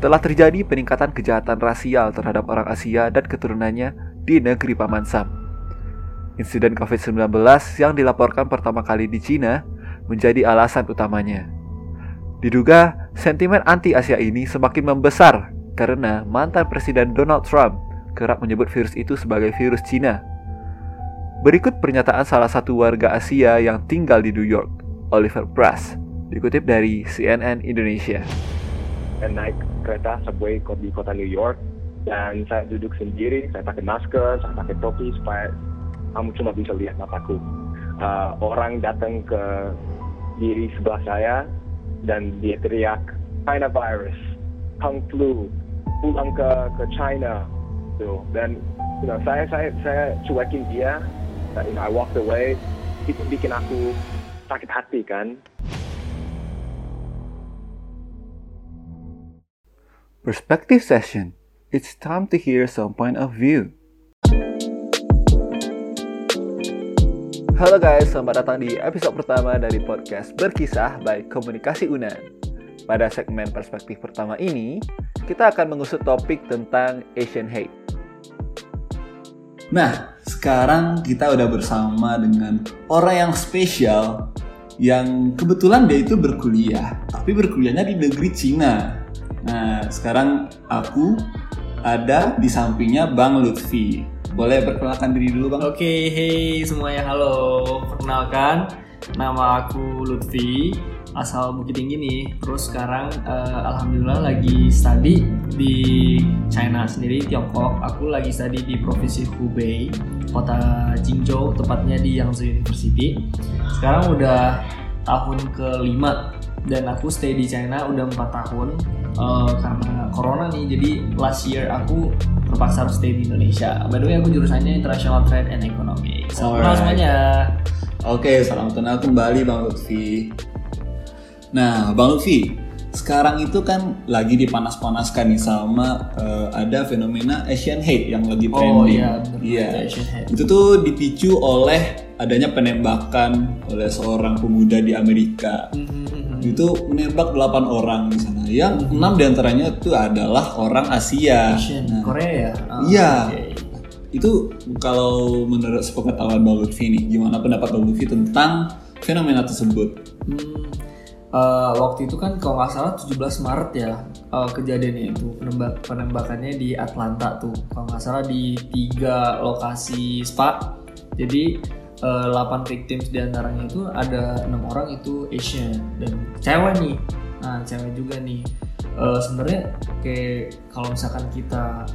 telah terjadi peningkatan kejahatan rasial terhadap orang Asia dan keturunannya di negeri Paman Sam. Insiden COVID-19 yang dilaporkan pertama kali di Cina menjadi alasan utamanya. Diduga sentimen anti-Asia ini semakin membesar karena mantan Presiden Donald Trump kerap menyebut virus itu sebagai virus Cina. Berikut pernyataan salah satu warga Asia yang tinggal di New York, Oliver Press, dikutip dari CNN Indonesia. Naik kereta subway di kota New York dan saya duduk sendiri, saya pakai masker, saya pakai topi supaya kamu cuma bisa lihat mataku. Uh, orang datang ke diri sebelah saya dan dia teriak China virus, Kung flu, pulang ke ke China, tuh dan you know, saya saya saya cuekin dia, you know, I walked away, itu bikin aku sakit hati kan. Perspective session. It's time to hear some point of view. Halo guys, selamat datang di episode pertama dari podcast Berkisah by Komunikasi Unan. Pada segmen perspektif pertama ini, kita akan mengusut topik tentang Asian hate. Nah, sekarang kita udah bersama dengan orang yang spesial yang kebetulan dia itu berkuliah, tapi berkuliahnya di negeri Cina. Nah, sekarang aku ada di sampingnya Bang Lutfi. Boleh perkenalkan diri dulu Bang? Oke, hey semuanya halo. Perkenalkan, nama aku Lutfi, asal Bukit Tinggi nih. Terus sekarang uh, alhamdulillah lagi study di China sendiri, Tiongkok. Aku lagi study di Provinsi Hubei, kota Jingzhou, tepatnya di Yangtze University. Sekarang udah tahun kelima dan aku stay di China udah empat tahun uh, karena corona nih jadi last year aku terpaksa harus stay di Indonesia by the way aku jurusannya international trade and economy salam kenal semuanya Oke, salam kenal kembali Bang Lutfi. Nah, Bang Lutfi, sekarang itu kan lagi dipanas-panaskan nih sama eh, ada fenomena Asian hate yang lagi oh trending. iya bener, Iya. Asian hate. Itu tuh dipicu oleh adanya penembakan oleh seorang pemuda di Amerika. Mhm. Itu menembak 8 orang di sana. Yang enam di antaranya itu adalah orang Asia. Asian Nah, Korea ya Oh, Iya. oke. Itu kalau menurut sepengetahuan Bang Lutfi nih, gimana pendapat Bang Lutfi tentang fenomena tersebut? Hmm, eh, waktu itu kan kalau nggak salah 17 Maret ya eh, kejadiannya itu penembak penembakannya di Atlanta tuh kalau nggak salah di tiga lokasi spa jadi eh, 8 victims di antaranya itu ada enam orang itu Asian dan cewek nih. Nah cewek juga nih. Eh, sebenarnya kayak kalau misalkan kita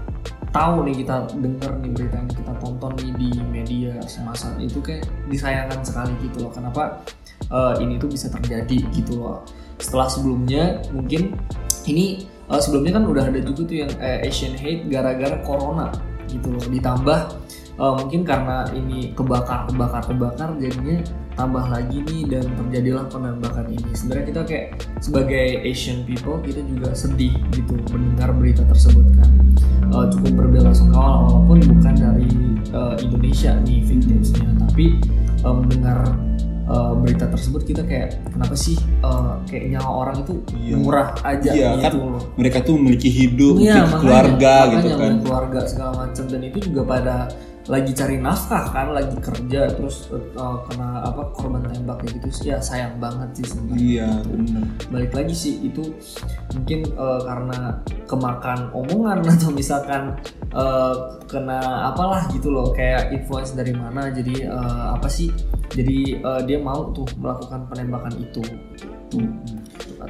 tahu nih kita denger nih berita yang kita tonton nih di media semasa itu kayak disayangkan sekali gitu loh. Kenapa eh, ini tuh bisa terjadi gitu loh. Setelah sebelumnya mungkin ini eh, sebelumnya kan udah ada juga tuh yang eh, Asian hate gara-gara corona gitu loh. Ditambah eh, mungkin karena ini kebakar kebakar kebakar jadinya tambah lagi nih dan terjadilah penembakan ini. Sebenarnya kita kayak sebagai Asian people kita juga sedih gitu mendengar berita tersebut kan. Eh, cukup berbela-sungkawa walaupun bukan dari eh, Indonesia nih victimsnya tapi eh, mendengar eh, berita tersebut kita kayak kenapa sih eh, kayak nyawa orang itu Iya. murah aja Iya, kan gitu loh. Mereka tuh memiliki hidup, Iya, memiliki makanya- keluarga makanya gitu kan. keluarga segala macam. Dan itu juga pada lagi cari nafkah kan lagi kerja terus uh, kena apa korban tembak kayak gitu ya sayang banget sih sebenarnya. Iya, benar. balik lagi sih itu mungkin uh, karena kemakan omongan atau misalkan uh, kena apalah gitu loh kayak influence dari mana. Jadi uh, apa sih? Jadi uh, dia mau tuh melakukan penembakan itu.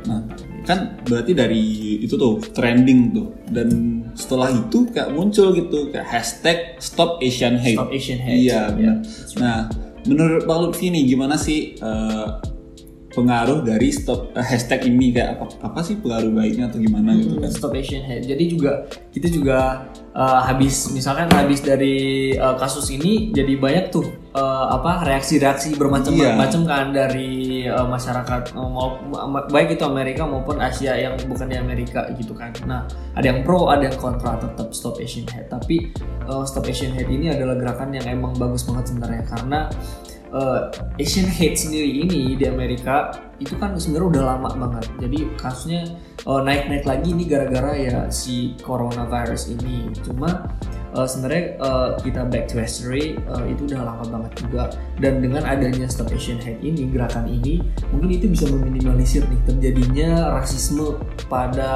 Nah, kan berarti dari itu tuh trending tuh dan setelah itu kayak muncul gitu kayak hashtag stop Asian hate. Stop Asian hate. Iya, benar. that's Nah, menurut Bang Lutfi nih gimana sih eh, pengaruh dari stop eh, hashtag ini kayak apa apa sih pengaruh baiknya atau gimana gitu kan? Stop Asian Hate. Jadi juga kita juga uh, habis misalkan habis dari uh, kasus ini jadi banyak tuh uh, apa reaksi-reaksi bermacam-macam kan dari uh, masyarakat uh, baik itu Amerika maupun Asia yang bukan di Amerika gitu kan. Nah, ada yang pro, ada yang kontra tetap Stop Asian Hate. Tapi uh, Stop Asian Hate ini adalah gerakan yang emang bagus banget sebenarnya karena uh, Asian hate sendiri ini di Amerika itu kan sebenarnya udah lama banget. Jadi kasusnya uh, naik-naik lagi ini gara-gara ya si coronavirus ini. Cuma uh, sebenarnya uh, kita back to history uh, itu udah lama banget juga dan dengan adanya Stop Asian Hate ini gerakan ini mungkin itu bisa meminimalisir nih terjadinya rasisme pada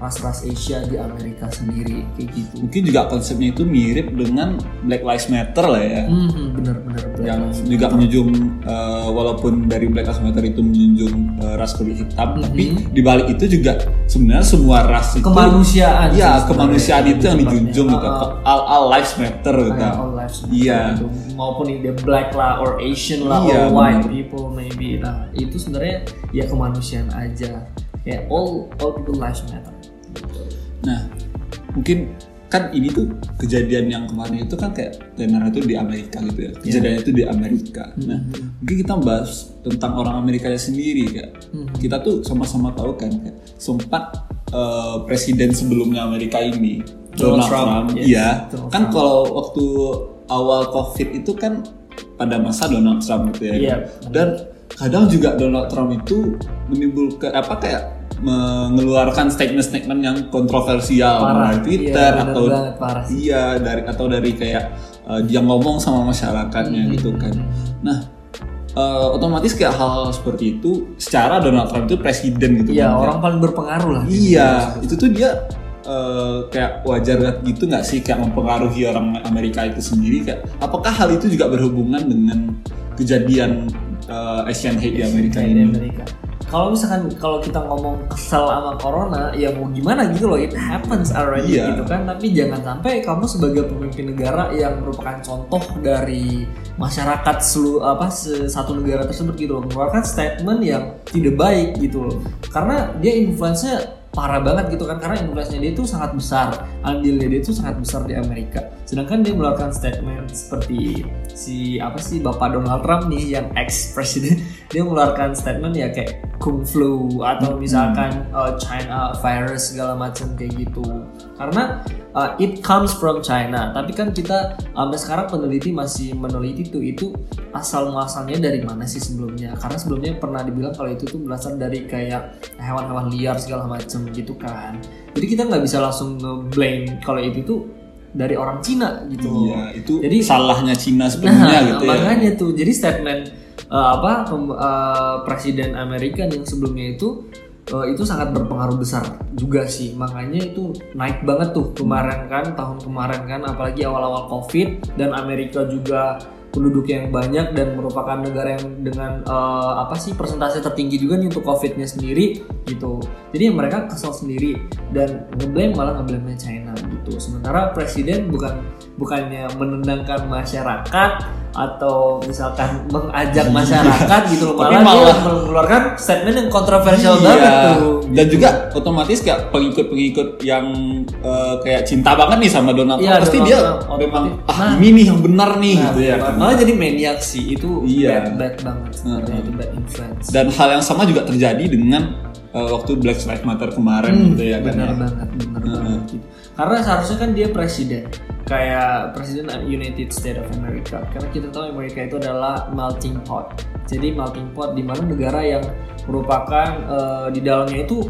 ras-ras Asia di Amerika sendiri kayak gitu. Mungkin juga konsepnya itu mirip dengan Black Lives Matter lah ya. Hmm, bener-bener. yang juga menjunjung uh, walaupun dari Black Lives Matter itu menjunjung uh, ras kulit hitam, tapi di balik itu juga sebenarnya semua ras itu kemanusiaan. Iya, kemanusiaan itu yang dijunjung gitu. Uh, uh, All, all lives matter gitu. kayak all lives matter Iya. gitu. maupun ini black lah or Asian lah Iya, or white bener. people maybe nah itu sebenarnya ya kemanusiaan aja kayak all all people lives matter Nah, mungkin kan ini tuh kejadian yang kemarin itu kan kayak tenar itu di Amerika gitu ya. Kejadiannya itu di Amerika. Nah, mungkin kita bahas tentang orang Amerikanya sendiri kayak. Kita tuh sama-sama tahu kan kayak sempat eh, presiden sebelumnya Amerika ini Donald Donald, Trump, Trump, yes, iya. Donald kan Trump. kalau waktu awal COVID itu kan pada masa Donald Trump gitu ya. Iya, Dan kadang juga Donald Trump itu menimbulkan apa kayak mengeluarkan statement-statement yang kontroversial Parah, melalui Twitter iya, atau banget, parah iya dari atau dari kayak uh, dia ngomong sama masyarakatnya Hmm. gitu kan. Nah, uh, otomatis kayak hal-hal seperti itu secara Donald Trump itu presiden gitu Iya kan. orang paling berpengaruh lah Iya, itu tuh dia uh, kayak wajar gitu nggak sih kayak mempengaruhi orang Amerika itu sendiri kayak apakah hal itu juga berhubungan dengan kejadian uh, Asian hate di Amerika ini? Amerika. Kalau misalkan kalau kita ngomong kesel sama corona, ya mau gimana gitu loh, it happens already Iya. gitu kan. Tapi jangan sampai kamu sebagai pemimpin negara yang merupakan contoh dari masyarakat seluruh apa satu negara tersebut gitu loh, mengeluarkan statement yang tidak baik gitu loh. Karena dia influence-nya parah banget gitu kan karena influence-nya dia itu sangat besar andilnya dia itu sangat besar di Amerika sedangkan dia mengeluarkan statement seperti si apa sih bapak Donald Trump nih yang ex presiden dia mengeluarkan statement ya kayak kung flu atau misalkan uh, China virus segala macam kayak gitu. Karena uh, it comes from China. Tapi kan kita sampai sekarang peneliti masih meneliti tuh itu asal muasalnya dari mana sih sebelumnya. Karena sebelumnya pernah dibilang kalau itu tuh berasal dari kayak hewan-hewan liar segala macam gitu kan. Jadi kita nggak bisa langsung nge-blame kalau itu tuh dari orang Cina gitu. Iya, itu Jadi- salahnya Cina sepenuhnya Nah, gitu ya. makanya tuh jadi statement uh, apa uh, presiden Amerika yang sebelumnya itu uh, itu sangat berpengaruh besar juga sih. Makanya itu naik banget tuh kemarin kan tahun kemarin kan apalagi awal-awal Covid dan Amerika juga penduduk yang banyak dan merupakan negara yang dengan uh, apa sih persentase tertinggi juga nih untuk Covid-nya sendiri gitu. Jadi mereka kesel sendiri dan ngeblame malah ngeblame China gitu. Sementara presiden bukan bukannya menendangkan masyarakat atau misalkan mengajak masyarakat gitu loh Tapi malah, malah- mengeluarkan statement yang kontroversial Iya. banget tuh. Dan juga otomatis kayak pengikut-pengikut yang eh, kayak cinta banget nih sama Donald Trump Iya, pasti Donald dia Trump. memang ah Nah. ini nih yang benar nih Nah, gitu ya kan. malah jadi maniak sih itu Iya. bad, bad banget sebenarnya Heeh. itu bad influence. Dan hal yang sama juga terjadi dengan eh, waktu Black Lives Matter kemarin gitu ya kan. benar ya. banget benar Heeh. banget gitu. karena seharusnya kan dia presiden kayak presiden United States of America. Karena kita tahu Amerika itu adalah melting pot. Jadi melting pot di mana negara yang merupakan eh, di dalamnya itu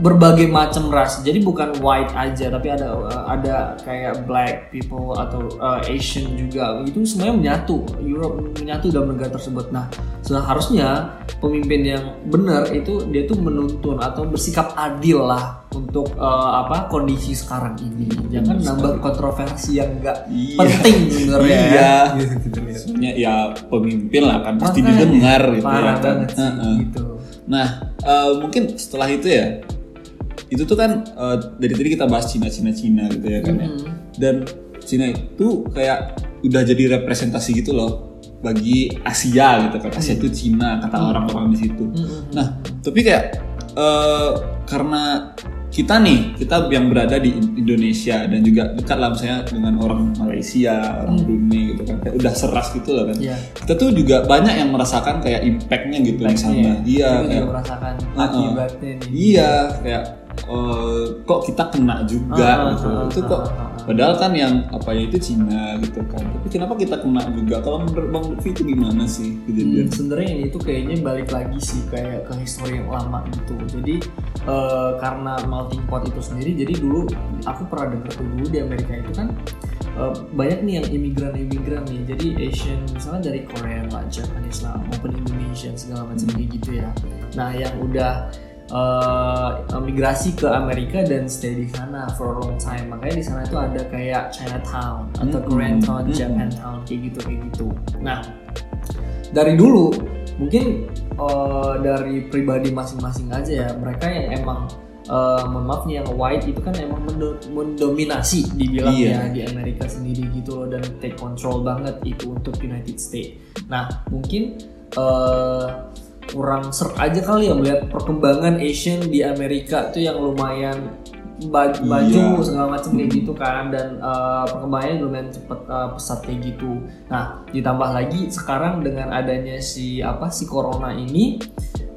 berbagai macam ras jadi bukan white aja tapi ada eh, ada kayak black people atau eh, Asian juga itu semuanya menyatu Europe menyatu dalam negara tersebut nah seharusnya pemimpin yang benar itu dia tuh menuntun atau bersikap adil lah untuk eh, apa kondisi sekarang ini jangan nambah kontroversi yang enggak Iya. penting sebenarnya ya. Iya. Maksudnya ya pemimpin lah kan pasti didengar gitu parah ya kan. banget sih Heeh. gitu Nah, eh, mungkin setelah itu ya, itu tuh kan eh, dari tadi kita bahas Cina, Cina, Cina gitu ya kan ya. Mhm. Dan Cina itu kayak udah jadi representasi gitu loh bagi Asia gitu kan. Asia itu Cina kata orang-orang di situ. Mhm. Nah, tapi kayak eh, karena kita nih, kita yang berada di Indonesia dan juga dekat lah misalnya dengan orang Malaysia, orang Brunei gitu kan kayak udah seras gitu loh kan Iya. kita tuh juga banyak yang merasakan kayak impactnya gitu di sana Impactnya. iya Kita kayak merasakan Uh-uh. nih. iya kayak eh, kok kita kena juga Ah, gitu ah, itu ah, kok ah, ah. padahal kan yang apa ya itu Cina gitu kan tapi kenapa kita kena juga kalau menurut Bang Lutfi itu gimana sih Hmm, kejadian sebenarnya ini tuh kayaknya balik lagi sih kayak ke histori yang lama gitu. Jadi eh, karena melting pot itu sendiri, jadi dulu aku pernah denger tuh dulu di Amerika itu kan eh, banyak nih yang imigran-imigran nih. Jadi Asian misalnya dari Korea lah, Japanese lah, maupun Indonesian segala macam kayak gitu ya. Nah yang udah eh, migrasi ke Amerika dan stay di sana for a long time. Makanya di sana itu ada kayak Chinatown atau Mm-mm. Koreatown, Mm-mm. Japantown kayak gitu kayak gitu. Nah dari dulu mungkin eh, dari pribadi masing-masing aja ya mereka yang emang eh, mohon maaf nih yang white itu kan emang mendo- mendominasi dibilang Iya. ya di Amerika sendiri gitu loh dan take control banget itu untuk United States. Nah mungkin eh, kurang ser aja kali ya melihat perkembangan Asian di Amerika tuh yang lumayan ba- baju Iya. segala macam kayak gitu kan dan uh, perkembangannya lumayan cepet uh, pesat kayak gitu. Nah ditambah lagi sekarang dengan adanya si apa si corona ini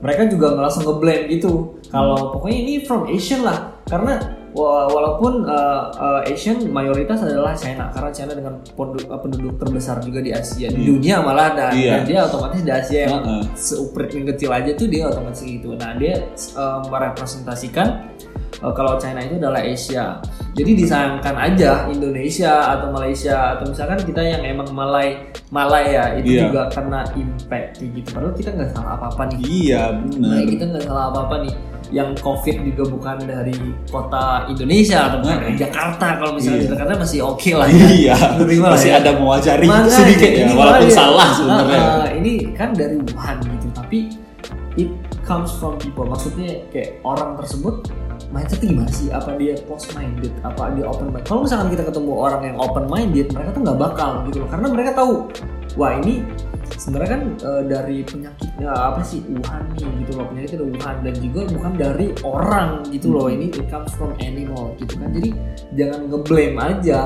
mereka juga langsung ngeblend gitu. Kalau pokoknya ini from Asian lah karena walaupun uh, uh, Asian mayoritas adalah China karena China dengan penduduk, uh, penduduk terbesar juga di Asia di Iya. dunia malah dan, dan dia otomatis di Asia yang Heeh. seuprit yang kecil aja tuh dia otomatis gitu. Nah dia uh, merepresentasikan uh, kalau China itu adalah Asia. Jadi disayangkan aja Indonesia atau Malaysia atau misalkan kita yang emang Malay Malaya itu Iya. juga kena impact gitu. Padahal kita nggak salah apa-apa nih. iya benar Nah, kita nggak salah apa-apa nih. Yang COVID juga bukan dari kota Indonesia atau bukan dari Jakarta. Kalau misalnya di Iya. Jakarta masih oke lah. ya. iya Terima masih ya. ada mewajari sedikit ya walaupun makanya. salah sebenarnya Ah, ah, ini kan dari Wuhan gitu, tapi it comes from people. Maksudnya kayak orang tersebut mindsetnya gimana sih? Apa dia close minded? Apa dia open minded? Kalau misalkan kita ketemu orang yang open minded, mereka tuh nggak bakal gitu loh. Karena mereka tahu, wah ini sebenarnya kan eh, dari penyakitnya apa sih Wuhan nih gitu loh penyakitnya dari Wuhan dan juga bukan dari orang gitu loh ini it comes from animal gitu kan jadi jangan ngeblame aja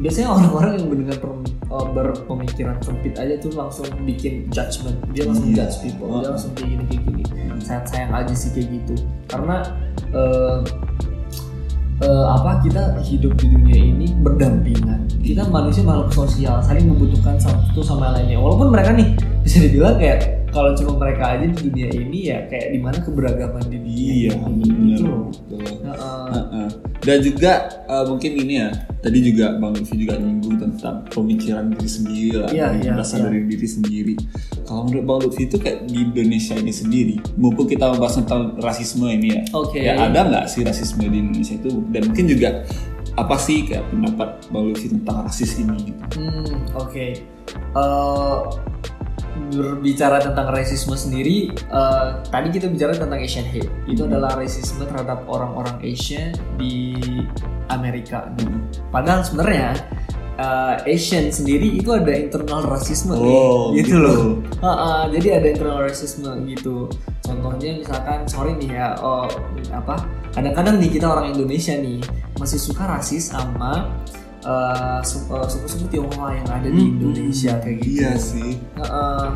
biasanya orang-orang yang mendengar eh, berpemikiran sempit aja tuh langsung bikin judgment dia langsung Iya. judge people. Dia langsung kayak gini kayak gini. Sayang sayang aja sih kayak gitu. Karena eh, eh, apa kita hidup di dunia ini berdampingan. Kita manusia makhluk sosial saling membutuhkan satu sama lainnya. Walaupun mereka nih bisa dibilang kayak kalau cuma mereka aja di dunia ini ya kayak di mana keberagaman di dunia iya ini. gitu loh. Betul. Heeh. Heeh. Dan juga eh, mungkin ini ya, tadi juga Bang Lutfi juga nyinggung tentang pemikiran diri sendiri lah, yang iya, berasal iya. dari diri sendiri. Kalau menurut Bang Lutfi itu kayak di Indonesia ini sendiri, mumpung kita membahas tentang rasisme ini ya, Oke. ya ada nggak sih rasisme di Indonesia itu? Dan mungkin juga apa sih kayak pendapat Bang Lutfi tentang rasis ini? Gitu. Hmm, oke. Eh, berbicara tentang rasisme sendiri, eh, tadi kita bicara tentang Asian hate. Itu adalah rasisme terhadap orang-orang Asia di Amerika. Padahal sebenarnya eh, Asian sendiri itu ada internal rasisme Oh, nih, gitu, gitu. loh. Ah, ah, jadi ada internal rasisme gitu. Contohnya misalkan sorry nih ya, oh, apa? Kadang-kadang nih kita orang Indonesia nih masih suka rasis sama eh, eh, suku-suku Tionghoa yang ada di Hmm. Indonesia kayak gitu. Iya sih. Heeh.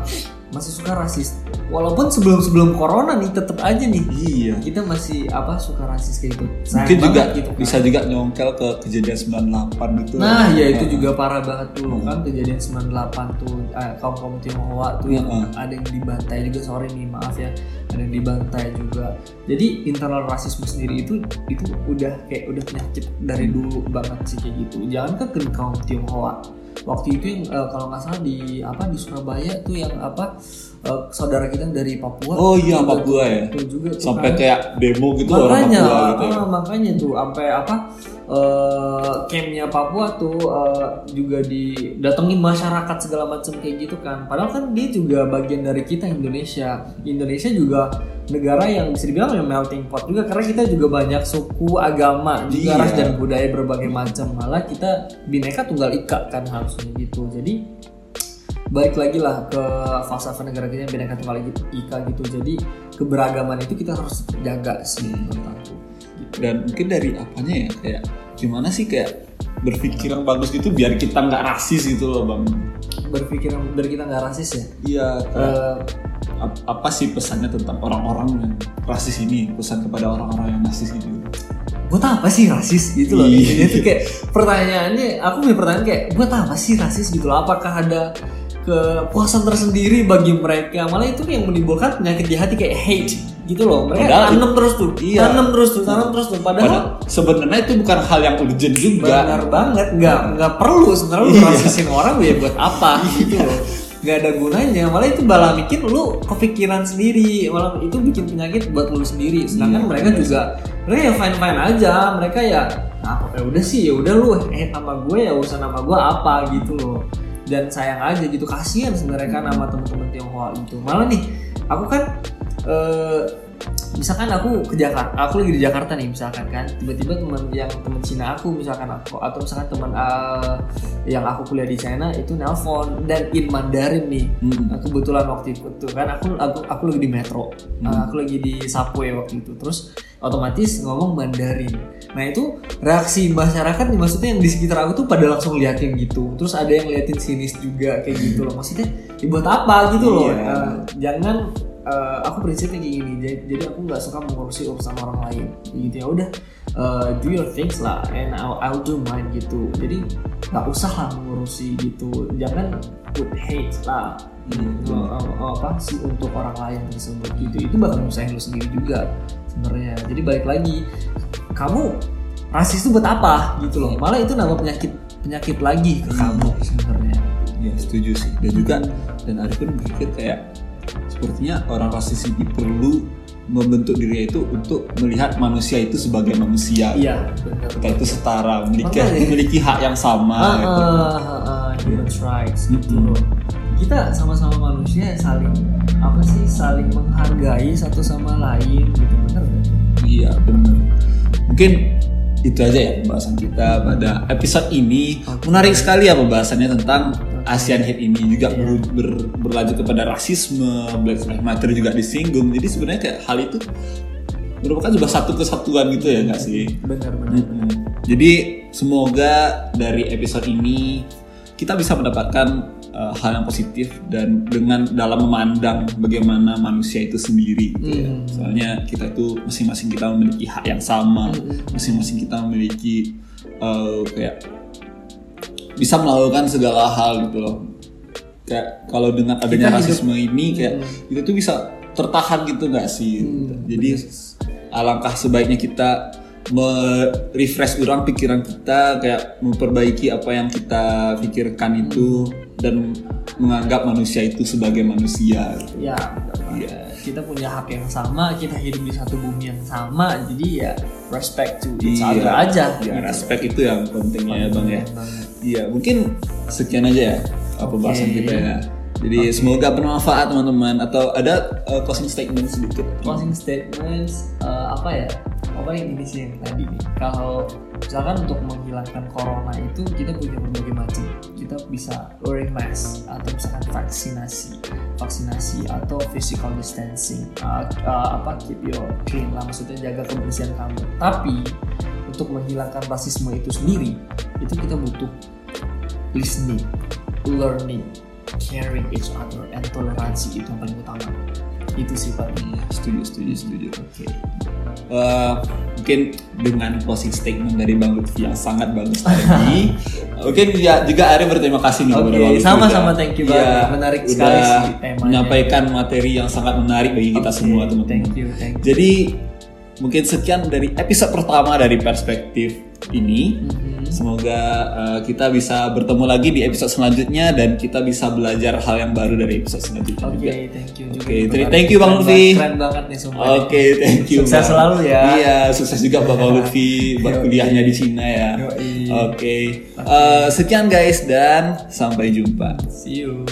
Masih suka rasis. Walaupun sebelum sebelum corona nih tetap aja nih Iya. kita masih apa suka rasis kayak gitu. Sayang Mungkin juga gitu kan. bisa juga nyongkel ke kejadian 98 itu. Nah, ya itu juga parah banget dulu Hmm. kan kejadian 98 tuh eh, kaum kaum Tionghoa tuh yang Heeh. ada yang dibantai juga sorry nih maaf ya ada yang dibantai juga. Jadi internal rasisme sendiri itu itu udah kayak udah penyakit dari dulu banget sih kayak gitu. Jangan ke kaum Tionghoa. Waktu itu yang eh, kalau nggak salah di apa di Surabaya tuh yang apa eh, saudara kita dari Papua. Oh iya Papua ya. juga tuh Sampai kan kayak demo gitu orang makanya Papua gitu. ya. ah, makanya tuh sampai apa eh campnya Papua tuh eh, juga didatengin masyarakat segala macam kayak gitu kan. Padahal kan dia juga bagian dari kita Indonesia. Indonesia juga negara yang bisa dibilang yang melting pot juga karena kita juga banyak suku agama juga Iya. ras dan budaya berbagai macam malah kita bineka tunggal ika kan harusnya gitu. Jadi balik lagi lah ke falsafah negara kita yang bineka tunggal ika gitu. Jadi keberagaman itu kita harus jaga sih menurut aku. Dan mungkin dari apanya ya kayak gimana sih kayak berpikir yang bagus gitu biar kita nggak rasis gitu loh bang? Berpikir biar kita nggak rasis ya? Iya ap- apa sih pesannya tentang orang-orang yang rasis ini? Pesan kepada orang-orang yang rasis gitu buat apa sih rasis gitu loh? Iya. itu kayak pertanyaannya aku punya pertanyaan kayak buat apa sih rasis gitu loh? Apakah ada kepuasan tersendiri bagi mereka? Malah itu yang menimbulkan penyakit di hati kayak hate gitu loh. Mereka Padahal tanam terus tuh. Iya. tanam terus tuh tanam terus tuh. Padahal padahal sebenarnya itu bukan hal yang urgent juga. Benar banget. Nggak nggak perlu sebenarnya lu Iya. rasisin orang ya buat apa gitu loh. Nggak ada gunanya. Malah itu malah bikin lu kepikiran sendiri. Malah itu bikin penyakit buat lu sendiri. Sedangkan Iya, mereka juga mereka ya fine fine aja. Mereka ya apa ya udah sih ya udah lu eh nama gue ya urusan nama gue apa? gitu loh. Dan sayang aja gitu. Kasihan sebenarnya kan sama temen-temen Tionghoa gitu. Malah nih aku kan eh, misalkan aku ke Jakarta aku lagi di Jakarta nih misalkan kan. Tiba-tiba teman yang teman Cina aku misalkan aku atau misalkan teman eh, yang aku kuliah di China itu nelpon. Dan in Mandarin nih Hmm. Nah, kebetulan waktu itu tuh kan aku aku aku lagi di metro. Hmm. Uh, aku lagi di subway waktu itu. Terus otomatis ngomong Mandarin. Nah itu reaksi masyarakat nih maksudnya yang di sekitar aku tuh pada langsung liatin gitu. Terus ada yang liatin sinis juga kayak gitu loh. Maksudnya ya buat apa? gitu loh. Iya. Uh, jangan uh, aku prinsipnya kayak gini jadi, jadi aku nggak suka mengurusi urusan orang lain. Gitu ya udah uh, do your things lah and I'll, I'll do mine gitu. Jadi nggak usah lah mengurusi gitu. Jangan put hate lah Hmm. Oh, oh, oh, apa sih untuk orang lain tersebut gitu. Itu bakal nyusahin lu sendiri juga sebenarnya. Jadi balik lagi kamu rasis itu buat apa gitu loh. Malah itu nambah penyakit penyakit lagi ke kamu sebenarnya. Ya setuju sih. Dan juga dan Arif pun berpikir kayak sepertinya orang rasis ini perlu membentuk dirinya itu untuk melihat manusia itu sebagai manusia iya benar kita itu setara memiliki Makanya. memiliki hak yang sama ah, gitu. ah, ah, ah, human rights gitu loh kita sama-sama manusia saling apa sih saling menghargai satu sama lain gitu bener gak? Iya benar. Mungkin itu aja ya pembahasan kita pada episode ini. Menarik sekali ya pembahasannya tentang ASEAN Hate ini juga ber- ber- berlanjut kepada rasisme, Black Lives Matter juga disinggung. Jadi sebenarnya kayak hal itu merupakan juga satu kesatuan gitu ya nggak sih? bener-bener Mm-mm. Jadi semoga dari episode ini kita bisa mendapatkan uh, hal yang positif dan dengan dalam memandang bagaimana manusia itu sendiri gitu ya. Hmm. Soalnya kita itu masing-masing kita memiliki hak yang sama, Hmm. masing-masing kita memiliki uh, kayak bisa melakukan segala hal gitu loh. Kayak kalau dengan adanya Kita hidup- rasisme ini kayak Hmm. kita tuh bisa tertahan gitu nggak sih? Hmm, Jadi alangkah sebaiknya kita merefresh ulang pikiran kita kayak memperbaiki apa yang kita pikirkan itu dan menganggap manusia itu sebagai manusia. ya bener banget. Kita punya hak yang sama kita hidup di satu bumi yang sama jadi ya respect to each other aja Ya, gitu. respect itu yang pentingnya ya bang ya. Penting. Iya, mungkin sekian aja ya uh, pembahasan Oke. kita ya. Jadi semoga bermanfaat teman-teman atau ada uh, closing statement sedikit. closing statements eh, apa ya apa yang ini sih tadi nih? Kalau misalkan untuk menghilangkan corona itu kita punya berbagai macam. Kita bisa wearing mask atau misalkan vaksinasi vaksinasi atau physical distancing eh, eh, apa keep your clean lah maksudnya jaga kebersihan kamu. Tapi untuk menghilangkan rasisme itu sendiri itu kita butuh listening learning caring each other and toleransi itu yang paling utama. Itu sih paling Iya, setuju, setuju, setuju. Oke. Uh, mungkin dengan closing statement dari Bang Lutfi yang sangat bagus tadi. mungkin ya juga Ari berterima kasih nih Oke, Bang sama-sama, thank you iya, banget. Menarik udah sekali sih temanya. Menyampaikan materi yang sangat menarik bagi kita semua teman-teman. Thank you, thank you. Jadi mungkin sekian dari episode pertama dari perspektif ini. Mhm. Semoga uh, kita bisa bertemu lagi di episode selanjutnya dan kita bisa belajar hal yang baru dari episode selanjutnya Oke, juga. thank you. Oke, Menarik. thank you, Bang Lutfi. Keren banget nih sumpah. nih. Oke, thank you. Sukses Bang. selalu ya. Iya, sukses juga Bang Lutfi buat kuliahnya di Cina ya. Oke. Eh, sekian guys dan sampai jumpa. See you.